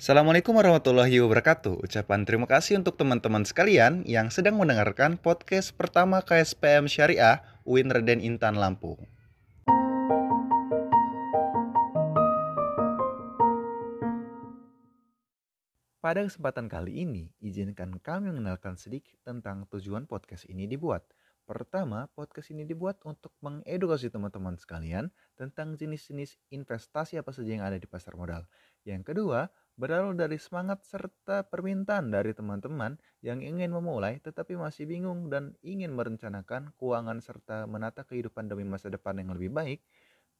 Assalamualaikum warahmatullahi wabarakatuh. Ucapan terima kasih untuk teman-teman sekalian yang sedang mendengarkan podcast pertama KSPM Syariah UIN Raden Intan Lampung. Pada kesempatan kali ini, izinkan kami mengenalkan sedikit tentang tujuan podcast ini dibuat. Pertama, podcast ini dibuat untuk mengedukasi teman-teman sekalian tentang jenis-jenis investasi apa saja yang ada di pasar modal. Yang kedua, berawal dari semangat serta permintaan dari teman-teman yang ingin memulai tetapi masih bingung dan ingin merencanakan keuangan serta menata kehidupan demi masa depan yang lebih baik,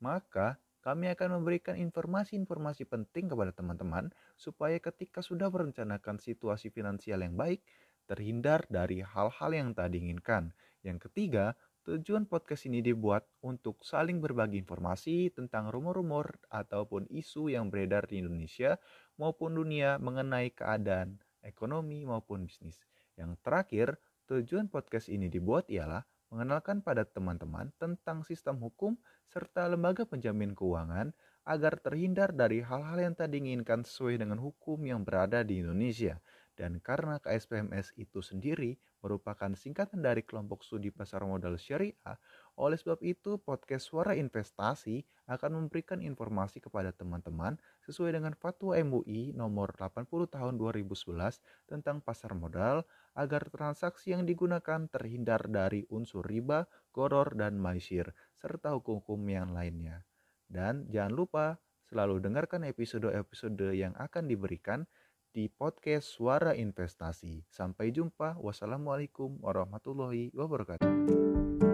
maka kami akan memberikan informasi-informasi penting kepada teman-teman supaya ketika sudah merencanakan situasi finansial yang baik, terhindar dari hal-hal yang tak diinginkan. Yang ketiga, Tujuan podcast ini dibuat untuk saling berbagi informasi tentang rumor-rumor ataupun isu yang beredar di Indonesia maupun dunia mengenai keadaan ekonomi maupun bisnis. Yang terakhir, tujuan podcast ini dibuat ialah mengenalkan pada teman-teman tentang sistem hukum serta lembaga penjamin keuangan agar terhindar dari hal-hal yang tak diinginkan sesuai dengan hukum yang berada di Indonesia. Dan karena KSPMS itu sendiri merupakan singkatan dari kelompok studi pasar modal syariah, oleh sebab itu podcast Suara Investasi akan memberikan informasi kepada teman-teman sesuai dengan Fatwa MUI nomor 80 tahun 2011 tentang pasar modal agar transaksi yang digunakan terhindar dari unsur riba, goror, dan maisir, serta hukum-hukum yang lainnya. Dan jangan lupa selalu dengarkan episode-episode yang akan diberikan di podcast Suara Investasi. Sampai jumpa. Wassalamualaikum warahmatullahi wabarakatuh.